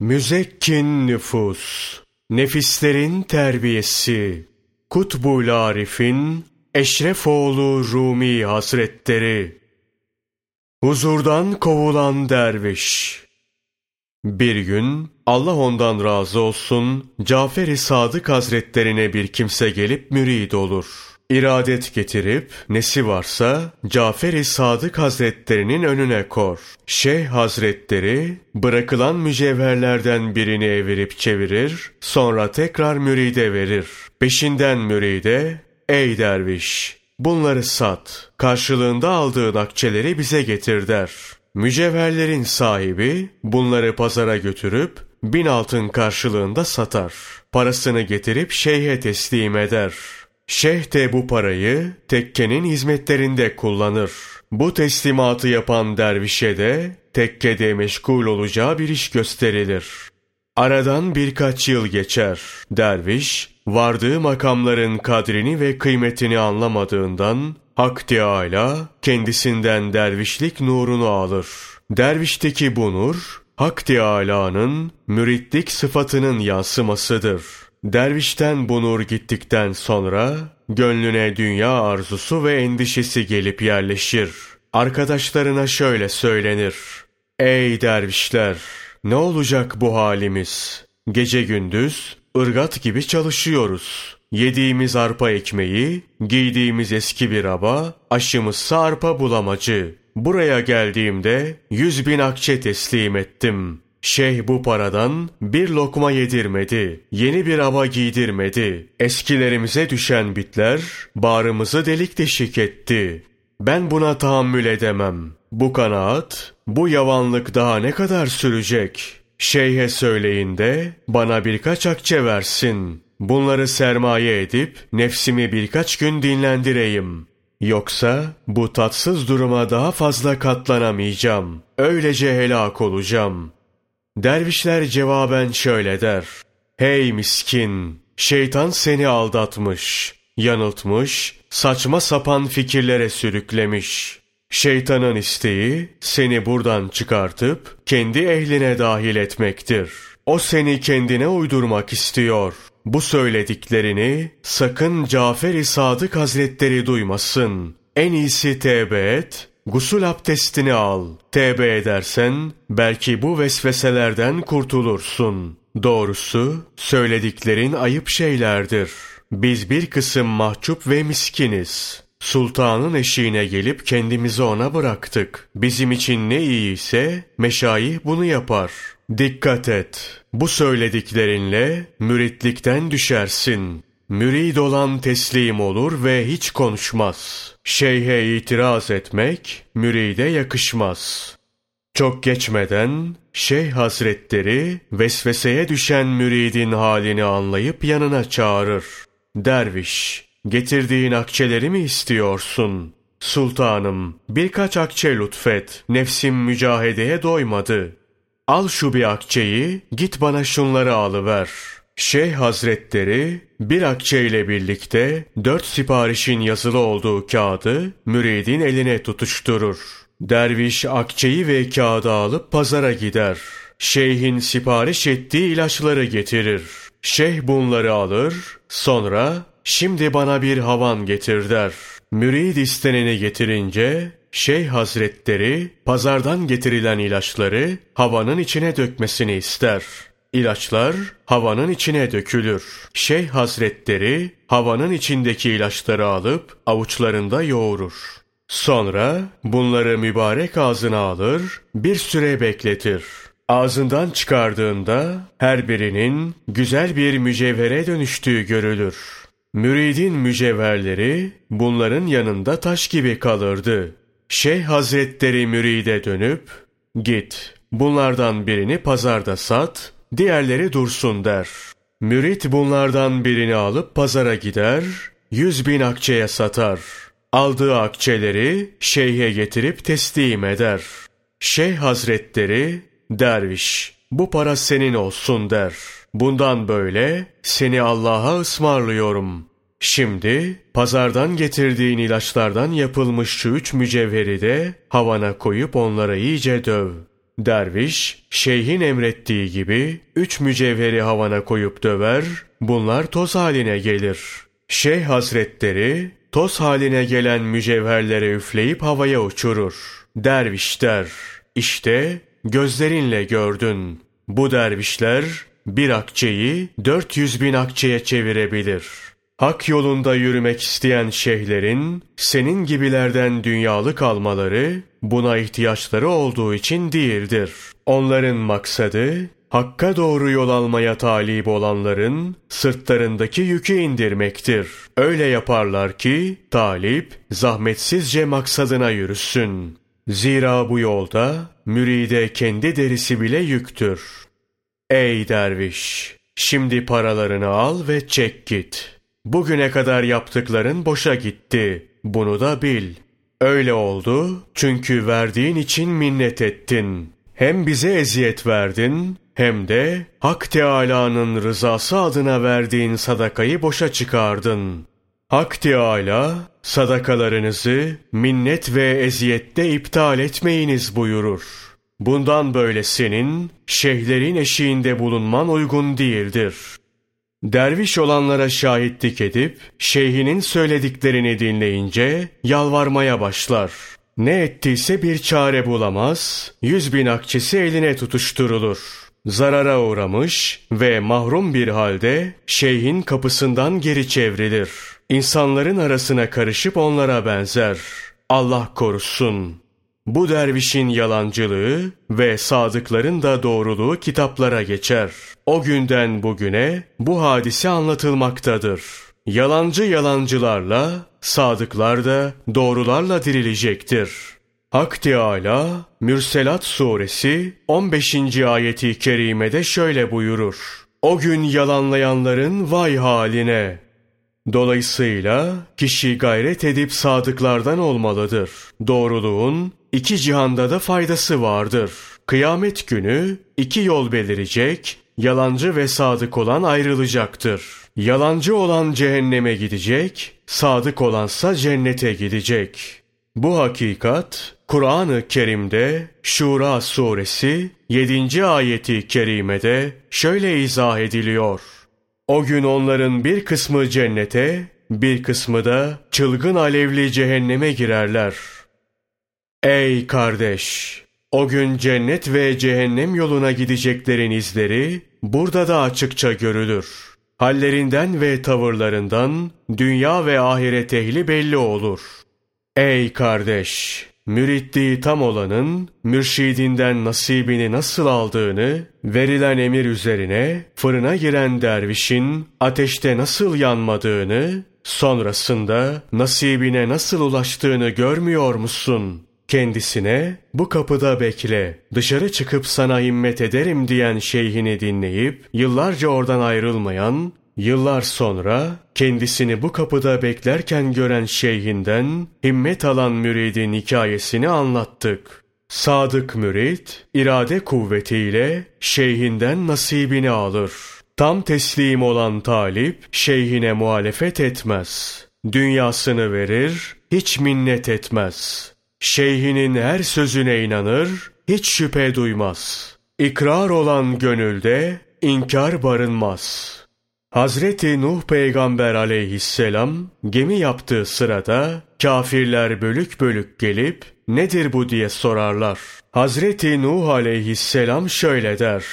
Müzekkin nüfus, nefislerin terbiyesi, Kutbul Arif'in Eşrefoğlu Rumi Hazretleri, Huzurdan kovulan derviş. Bir gün Allah ondan razı olsun Cafer-i Sadık Hazretlerine bir kimse gelip mürid olur. İradet getirip nesi varsa Cafer-i Sadık Hazretlerinin önüne kor. Şeyh Hazretleri bırakılan mücevherlerden birini evirip çevirir, sonra tekrar müride verir. Peşinden müride, ey derviş bunları sat, karşılığında aldığın akçeleri bize getir der. Mücevherlerin sahibi bunları pazara götürüp bin altın karşılığında satar. Parasını getirip şeyhe teslim eder.'' Şeyh de bu parayı tekkenin hizmetlerinde kullanır. Bu teslimatı yapan dervişe de tekkede meşgul olacağı bir iş gösterilir. Aradan birkaç yıl geçer. Derviş, vardığı makamların kadrini ve kıymetini anlamadığından Hak Teâlâ kendisinden dervişlik nurunu alır. Dervişteki bu nur, Hak Teâlâ'nın müritlik sıfatının yansımasıdır. Dervişten bu nur gittikten sonra gönlüne dünya arzusu ve endişesi gelip yerleşir. Arkadaşlarına şöyle söylenir. Ey dervişler! Ne olacak bu halimiz? Gece gündüz ırgat gibi çalışıyoruz. Yediğimiz arpa ekmeği, giydiğimiz eski bir aba, aşımızsa arpa bulamacı. Buraya geldiğimde yüz bin akçe teslim ettim. Şeyh bu paradan bir lokma yedirmedi, yeni bir ava giydirmedi. Eskilerimize düşen bitler bağrımızı delik deşik etti. Ben buna tahammül edemem. Bu kanaat, bu yavanlık daha ne kadar sürecek? Şeyhe söyleyin de bana birkaç akçe versin. Bunları sermaye edip nefsimi birkaç gün dinlendireyim. Yoksa bu tatsız duruma daha fazla katlanamayacağım. Öylece helak olacağım.'' Dervişler cevaben şöyle der. Hey miskin! Şeytan seni aldatmış, yanıltmış, saçma sapan fikirlere sürüklemiş. Şeytanın isteği seni buradan çıkartıp kendi ehline dahil etmektir. O seni kendine uydurmak istiyor. Bu söylediklerini sakın Cafer-i Sadık Hazretleri duymasın. En iyisi tevbe et, Gusül abdestini al. Tevbe edersen belki bu vesveselerden kurtulursun. Doğrusu söylediklerin ayıp şeylerdir. Biz bir kısım mahcup ve miskiniz. Sultanın eşiğine gelip kendimizi ona bıraktık. Bizim için ne iyiyse meşayih bunu yapar. Dikkat et. Bu söylediklerinle müritlikten düşersin. Mürid olan teslim olur ve hiç konuşmaz. Şeyhe itiraz etmek müride yakışmaz. Çok geçmeden Şeyh Hazretleri vesveseye düşen müridin halini anlayıp yanına çağırır. Derviş, getirdiğin akçeleri mi istiyorsun? Sultanım, birkaç akçe lütfet, nefsim mücahedeye doymadı. Al şu bir akçeyi, git bana şunları alıver.'' Şeyh Hazretleri bir akçe ile birlikte dört siparişin yazılı olduğu kağıdı müridin eline tutuşturur. Derviş akçeyi ve kağıdı alıp pazara gider. Şeyhin sipariş ettiği ilaçları getirir. Şeyh bunları alır, sonra şimdi bana bir havan getir der. Mürid isteneni getirince Şeyh Hazretleri pazardan getirilen ilaçları havanın içine dökmesini ister. İlaçlar havanın içine dökülür. Şeyh Hazretleri havanın içindeki ilaçları alıp avuçlarında yoğurur. Sonra bunları mübarek ağzına alır, bir süre bekletir. Ağzından çıkardığında her birinin güzel bir mücevhere dönüştüğü görülür. Müridin mücevherleri bunların yanında taş gibi kalırdı. Şeyh Hazretleri müride dönüp, git bunlardan birini pazarda sat, diğerleri dursun der. Mürit bunlardan birini alıp pazara gider, yüz bin akçeye satar. Aldığı akçeleri şeyhe getirip teslim eder. Şeyh hazretleri, derviş, bu para senin olsun der. Bundan böyle seni Allah'a ısmarlıyorum. Şimdi pazardan getirdiğin ilaçlardan yapılmış şu üç mücevheri de havana koyup onlara iyice döv. Derviş, şeyhin emrettiği gibi üç mücevheri havana koyup döver, bunlar toz haline gelir. Şeyh hazretleri, toz haline gelen mücevherlere üfleyip havaya uçurur. Derviş der, işte gözlerinle gördün. Bu dervişler bir akçeyi 400 bin akçeye çevirebilir. Hak yolunda yürümek isteyen şeyhlerin senin gibilerden dünyalık almaları buna ihtiyaçları olduğu için değildir. Onların maksadı Hakka doğru yol almaya talip olanların sırtlarındaki yükü indirmektir. Öyle yaparlar ki talip zahmetsizce maksadına yürüsün. Zira bu yolda müride kendi derisi bile yüktür. Ey derviş! Şimdi paralarını al ve çek git. Bugüne kadar yaptıkların boşa gitti. Bunu da bil. Öyle oldu çünkü verdiğin için minnet ettin. Hem bize eziyet verdin hem de Hak Teâlâ'nın rızası adına verdiğin sadakayı boşa çıkardın. Hak Teâlâ sadakalarınızı minnet ve eziyette iptal etmeyiniz buyurur. Bundan böyle senin şeyhlerin eşiğinde bulunman uygun değildir. Derviş olanlara şahitlik edip şeyhinin söylediklerini dinleyince yalvarmaya başlar. Ne ettiyse bir çare bulamaz, yüz bin akçesi eline tutuşturulur zarara uğramış ve mahrum bir halde şeyhin kapısından geri çevrilir. İnsanların arasına karışıp onlara benzer. Allah korusun. Bu dervişin yalancılığı ve sadıkların da doğruluğu kitaplara geçer. O günden bugüne bu hadise anlatılmaktadır. Yalancı yalancılarla, sadıklar da doğrularla dirilecektir.'' Hak Teâlâ, Mürselat suresi 15. ayeti kerimede şöyle buyurur. O gün yalanlayanların vay haline. Dolayısıyla kişi gayret edip sadıklardan olmalıdır. Doğruluğun iki cihanda da faydası vardır. Kıyamet günü iki yol belirecek, yalancı ve sadık olan ayrılacaktır. Yalancı olan cehenneme gidecek, sadık olansa cennete gidecek. Bu hakikat Kur'an-ı Kerim'de Şura suresi 7. ayeti kerimede şöyle izah ediliyor. O gün onların bir kısmı cennete, bir kısmı da çılgın alevli cehenneme girerler. Ey kardeş! O gün cennet ve cehennem yoluna gideceklerin izleri burada da açıkça görülür. Hallerinden ve tavırlarından dünya ve ahiret ehli belli olur. Ey kardeş! müritliği tam olanın mürşidinden nasibini nasıl aldığını, verilen emir üzerine fırına giren dervişin ateşte nasıl yanmadığını, sonrasında nasibine nasıl ulaştığını görmüyor musun? Kendisine bu kapıda bekle, dışarı çıkıp sana himmet ederim diyen şeyhini dinleyip yıllarca oradan ayrılmayan Yıllar sonra kendisini bu kapıda beklerken gören şeyhinden himmet alan müridin hikayesini anlattık. Sadık mürid irade kuvvetiyle şeyhinden nasibini alır. Tam teslim olan talip şeyhine muhalefet etmez. Dünyasını verir, hiç minnet etmez. Şeyhinin her sözüne inanır, hiç şüphe duymaz. İkrar olan gönülde inkar barınmaz.'' Hazreti Nuh peygamber aleyhisselam gemi yaptığı sırada kafirler bölük bölük gelip nedir bu diye sorarlar. Hazreti Nuh aleyhisselam şöyle der.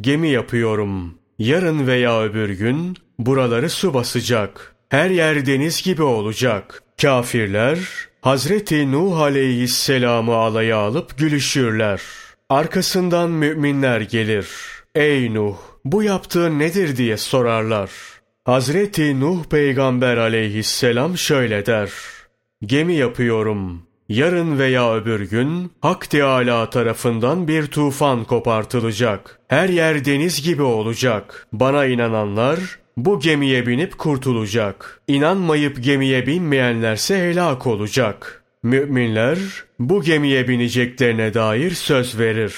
Gemi yapıyorum. Yarın veya öbür gün buraları su basacak. Her yer deniz gibi olacak. Kafirler Hazreti Nuh aleyhisselamı alaya alıp gülüşürler. Arkasından müminler gelir. Ey Nuh! bu yaptığın nedir diye sorarlar. Hazreti Nuh peygamber aleyhisselam şöyle der. Gemi yapıyorum. Yarın veya öbür gün Hak Teâlâ tarafından bir tufan kopartılacak. Her yer deniz gibi olacak. Bana inananlar bu gemiye binip kurtulacak. İnanmayıp gemiye binmeyenlerse helak olacak. Müminler bu gemiye bineceklerine dair söz verir.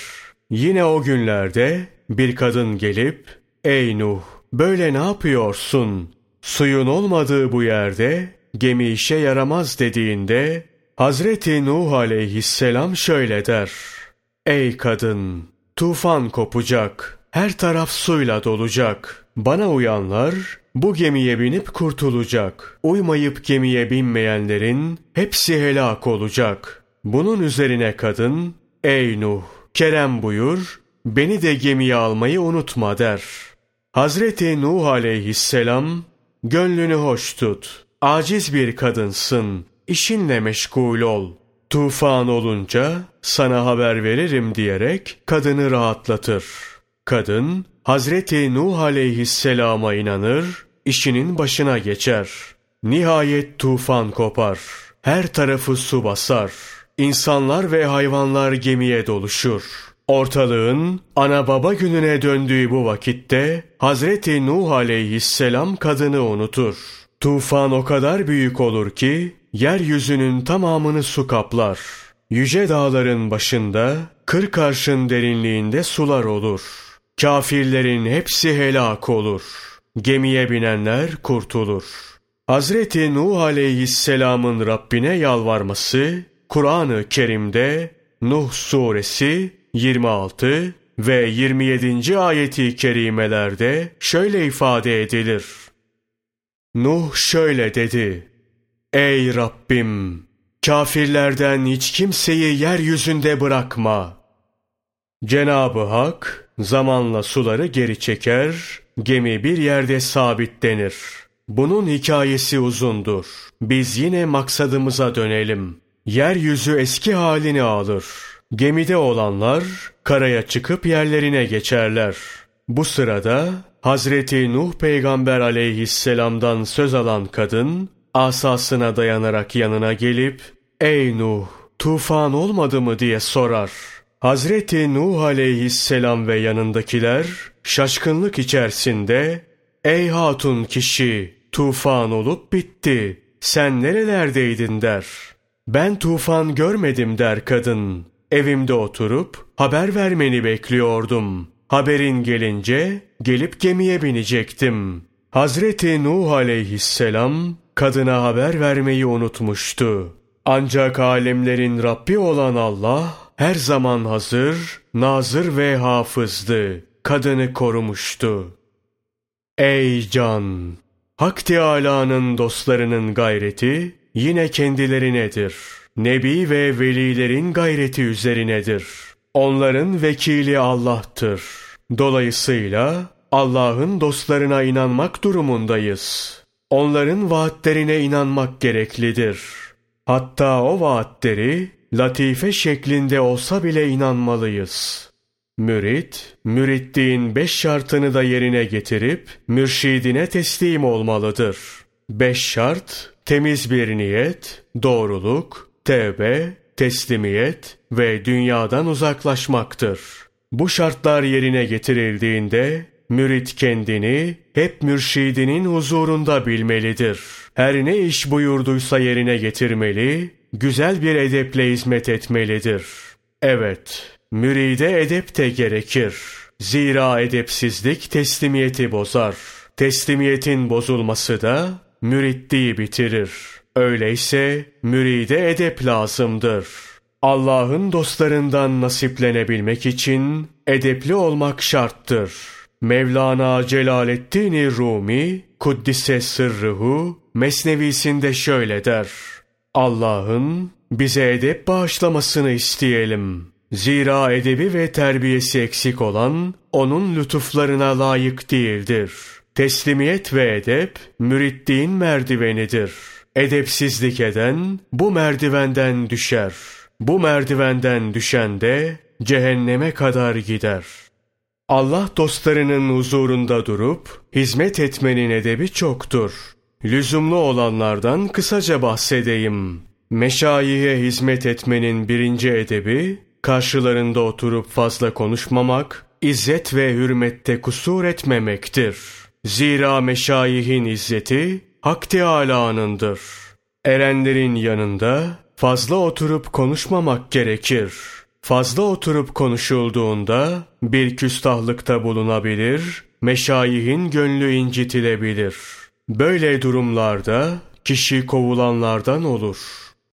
Yine o günlerde bir kadın gelip, ''Ey Nuh, böyle ne yapıyorsun? Suyun olmadığı bu yerde gemi işe yaramaz.'' dediğinde, Hazreti Nuh aleyhisselam şöyle der, Ey kadın! Tufan kopacak. Her taraf suyla dolacak. Bana uyanlar bu gemiye binip kurtulacak. Uymayıp gemiye binmeyenlerin hepsi helak olacak. Bunun üzerine kadın, ey Nuh, Kerem buyur, beni de gemiye almayı unutma der. Hazreti Nuh aleyhisselam, gönlünü hoş tut, aciz bir kadınsın, işinle meşgul ol. Tufan olunca sana haber veririm diyerek kadını rahatlatır. Kadın, Hazreti Nuh aleyhisselama inanır, işinin başına geçer. Nihayet tufan kopar. Her tarafı su basar. İnsanlar ve hayvanlar gemiye doluşur. Ortalığın ana baba gününe döndüğü bu vakitte Hazreti Nuh aleyhisselam kadını unutur. Tufan o kadar büyük olur ki yeryüzünün tamamını su kaplar. Yüce dağların başında kırk arşın derinliğinde sular olur. Kafirlerin hepsi helak olur. Gemiye binenler kurtulur. Hazreti Nuh aleyhisselamın Rabbine yalvarması Kur'an-ı Kerim'de Nuh suresi 26 ve 27. ayeti kerimelerde şöyle ifade edilir. Nuh şöyle dedi. Ey Rabbim! Kafirlerden hiç kimseyi yeryüzünde bırakma. Cenab-ı Hak zamanla suları geri çeker, gemi bir yerde sabitlenir. Bunun hikayesi uzundur. Biz yine maksadımıza dönelim. Yeryüzü eski halini alır. Gemide olanlar karaya çıkıp yerlerine geçerler. Bu sırada Hazreti Nuh peygamber aleyhisselamdan söz alan kadın asasına dayanarak yanına gelip ''Ey Nuh, tufan olmadı mı?'' diye sorar. Hazreti Nuh aleyhisselam ve yanındakiler şaşkınlık içerisinde ''Ey hatun kişi, tufan olup bitti, sen nerelerdeydin?'' der. ''Ben tufan görmedim.'' der kadın. ''Evimde oturup haber vermeni bekliyordum. Haberin gelince gelip gemiye binecektim.'' Hazreti Nuh aleyhisselam kadına haber vermeyi unutmuştu. Ancak alemlerin Rabbi olan Allah her zaman hazır, nazır ve hafızdı. Kadını korumuştu. Ey can! Hak Teâlâ'nın dostlarının gayreti yine kendilerinedir. Nebi ve velilerin gayreti üzerinedir. Onların vekili Allah'tır. Dolayısıyla Allah'ın dostlarına inanmak durumundayız. Onların vaatlerine inanmak gereklidir. Hatta o vaatleri latife şeklinde olsa bile inanmalıyız. Mürit, müritliğin beş şartını da yerine getirip mürşidine teslim olmalıdır. Beş şart, temiz bir niyet, doğruluk, tevbe, teslimiyet ve dünyadan uzaklaşmaktır. Bu şartlar yerine getirildiğinde mürit kendini hep mürşidinin huzurunda bilmelidir. Her ne iş buyurduysa yerine getirmeli, güzel bir edeple hizmet etmelidir. Evet, müride edep de gerekir. Zira edepsizlik teslimiyeti bozar. Teslimiyetin bozulması da müritliği bitirir. Öyleyse müride edep lazımdır. Allah'ın dostlarından nasiplenebilmek için edepli olmak şarttır. Mevlana Celaleddin Rumi, Kuddise Sırrıhu, Mesnevisinde şöyle der. Allah'ın bize edep bağışlamasını isteyelim. Zira edebi ve terbiyesi eksik olan, onun lütuflarına layık değildir. Teslimiyet ve edep, müritliğin merdivenidir. Edepsizlik eden, bu merdivenden düşer. Bu merdivenden düşen de, cehenneme kadar gider.'' Allah dostlarının huzurunda durup hizmet etmenin edebi çoktur. Lüzumlu olanlardan kısaca bahsedeyim. Meşayihe hizmet etmenin birinci edebi, karşılarında oturup fazla konuşmamak, izzet ve hürmette kusur etmemektir. Zira meşayihin izzeti, Hak Teâlâ'nındır. Erenlerin yanında fazla oturup konuşmamak gerekir.'' Fazla oturup konuşulduğunda bir küstahlıkta bulunabilir, meşayihin gönlü incitilebilir. Böyle durumlarda kişi kovulanlardan olur.''